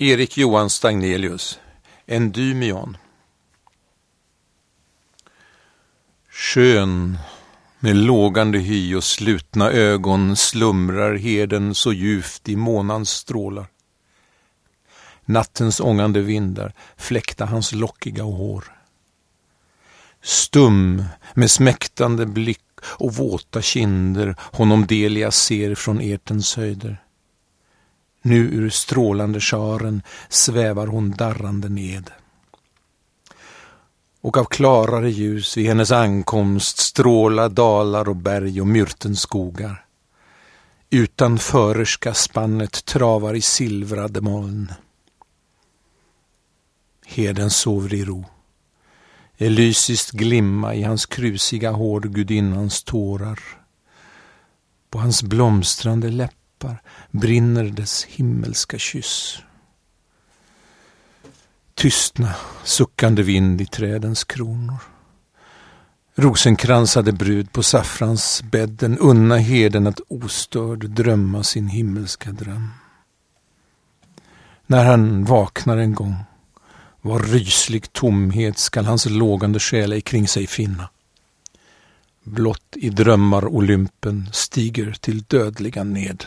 Erik Johan Stagnelius, Endymion. Skön med lågande hy och slutna ögon slumrar heden så djupt i månans strålar. Nattens ångande vindar fläkta hans lockiga hår. Stum med smäktande blick och våta kinder honom Delia ser från Ertens höjder. Nu ur strålande scharen svävar hon darrande ned. Och av klarare ljus vid hennes ankomst stråla dalar och berg och myrtenskogar. Utan förerska spannet travar i silvrade moln. Heden sover i ro. Elysiskt glimma i hans krusiga hår gudinnans tårar. På hans blomstrande läppar läppar brinner dess himmelska kyss. Tystna, suckande vind i trädens kronor. Rosenkransade brud på saffransbädden unna heden att ostörd drömma sin himmelska dröm. När han vaknar en gång, vad ryslig tomhet skall hans lågande själ kring sig finna. Blott i drömmar Olympen stiger till dödliga ned.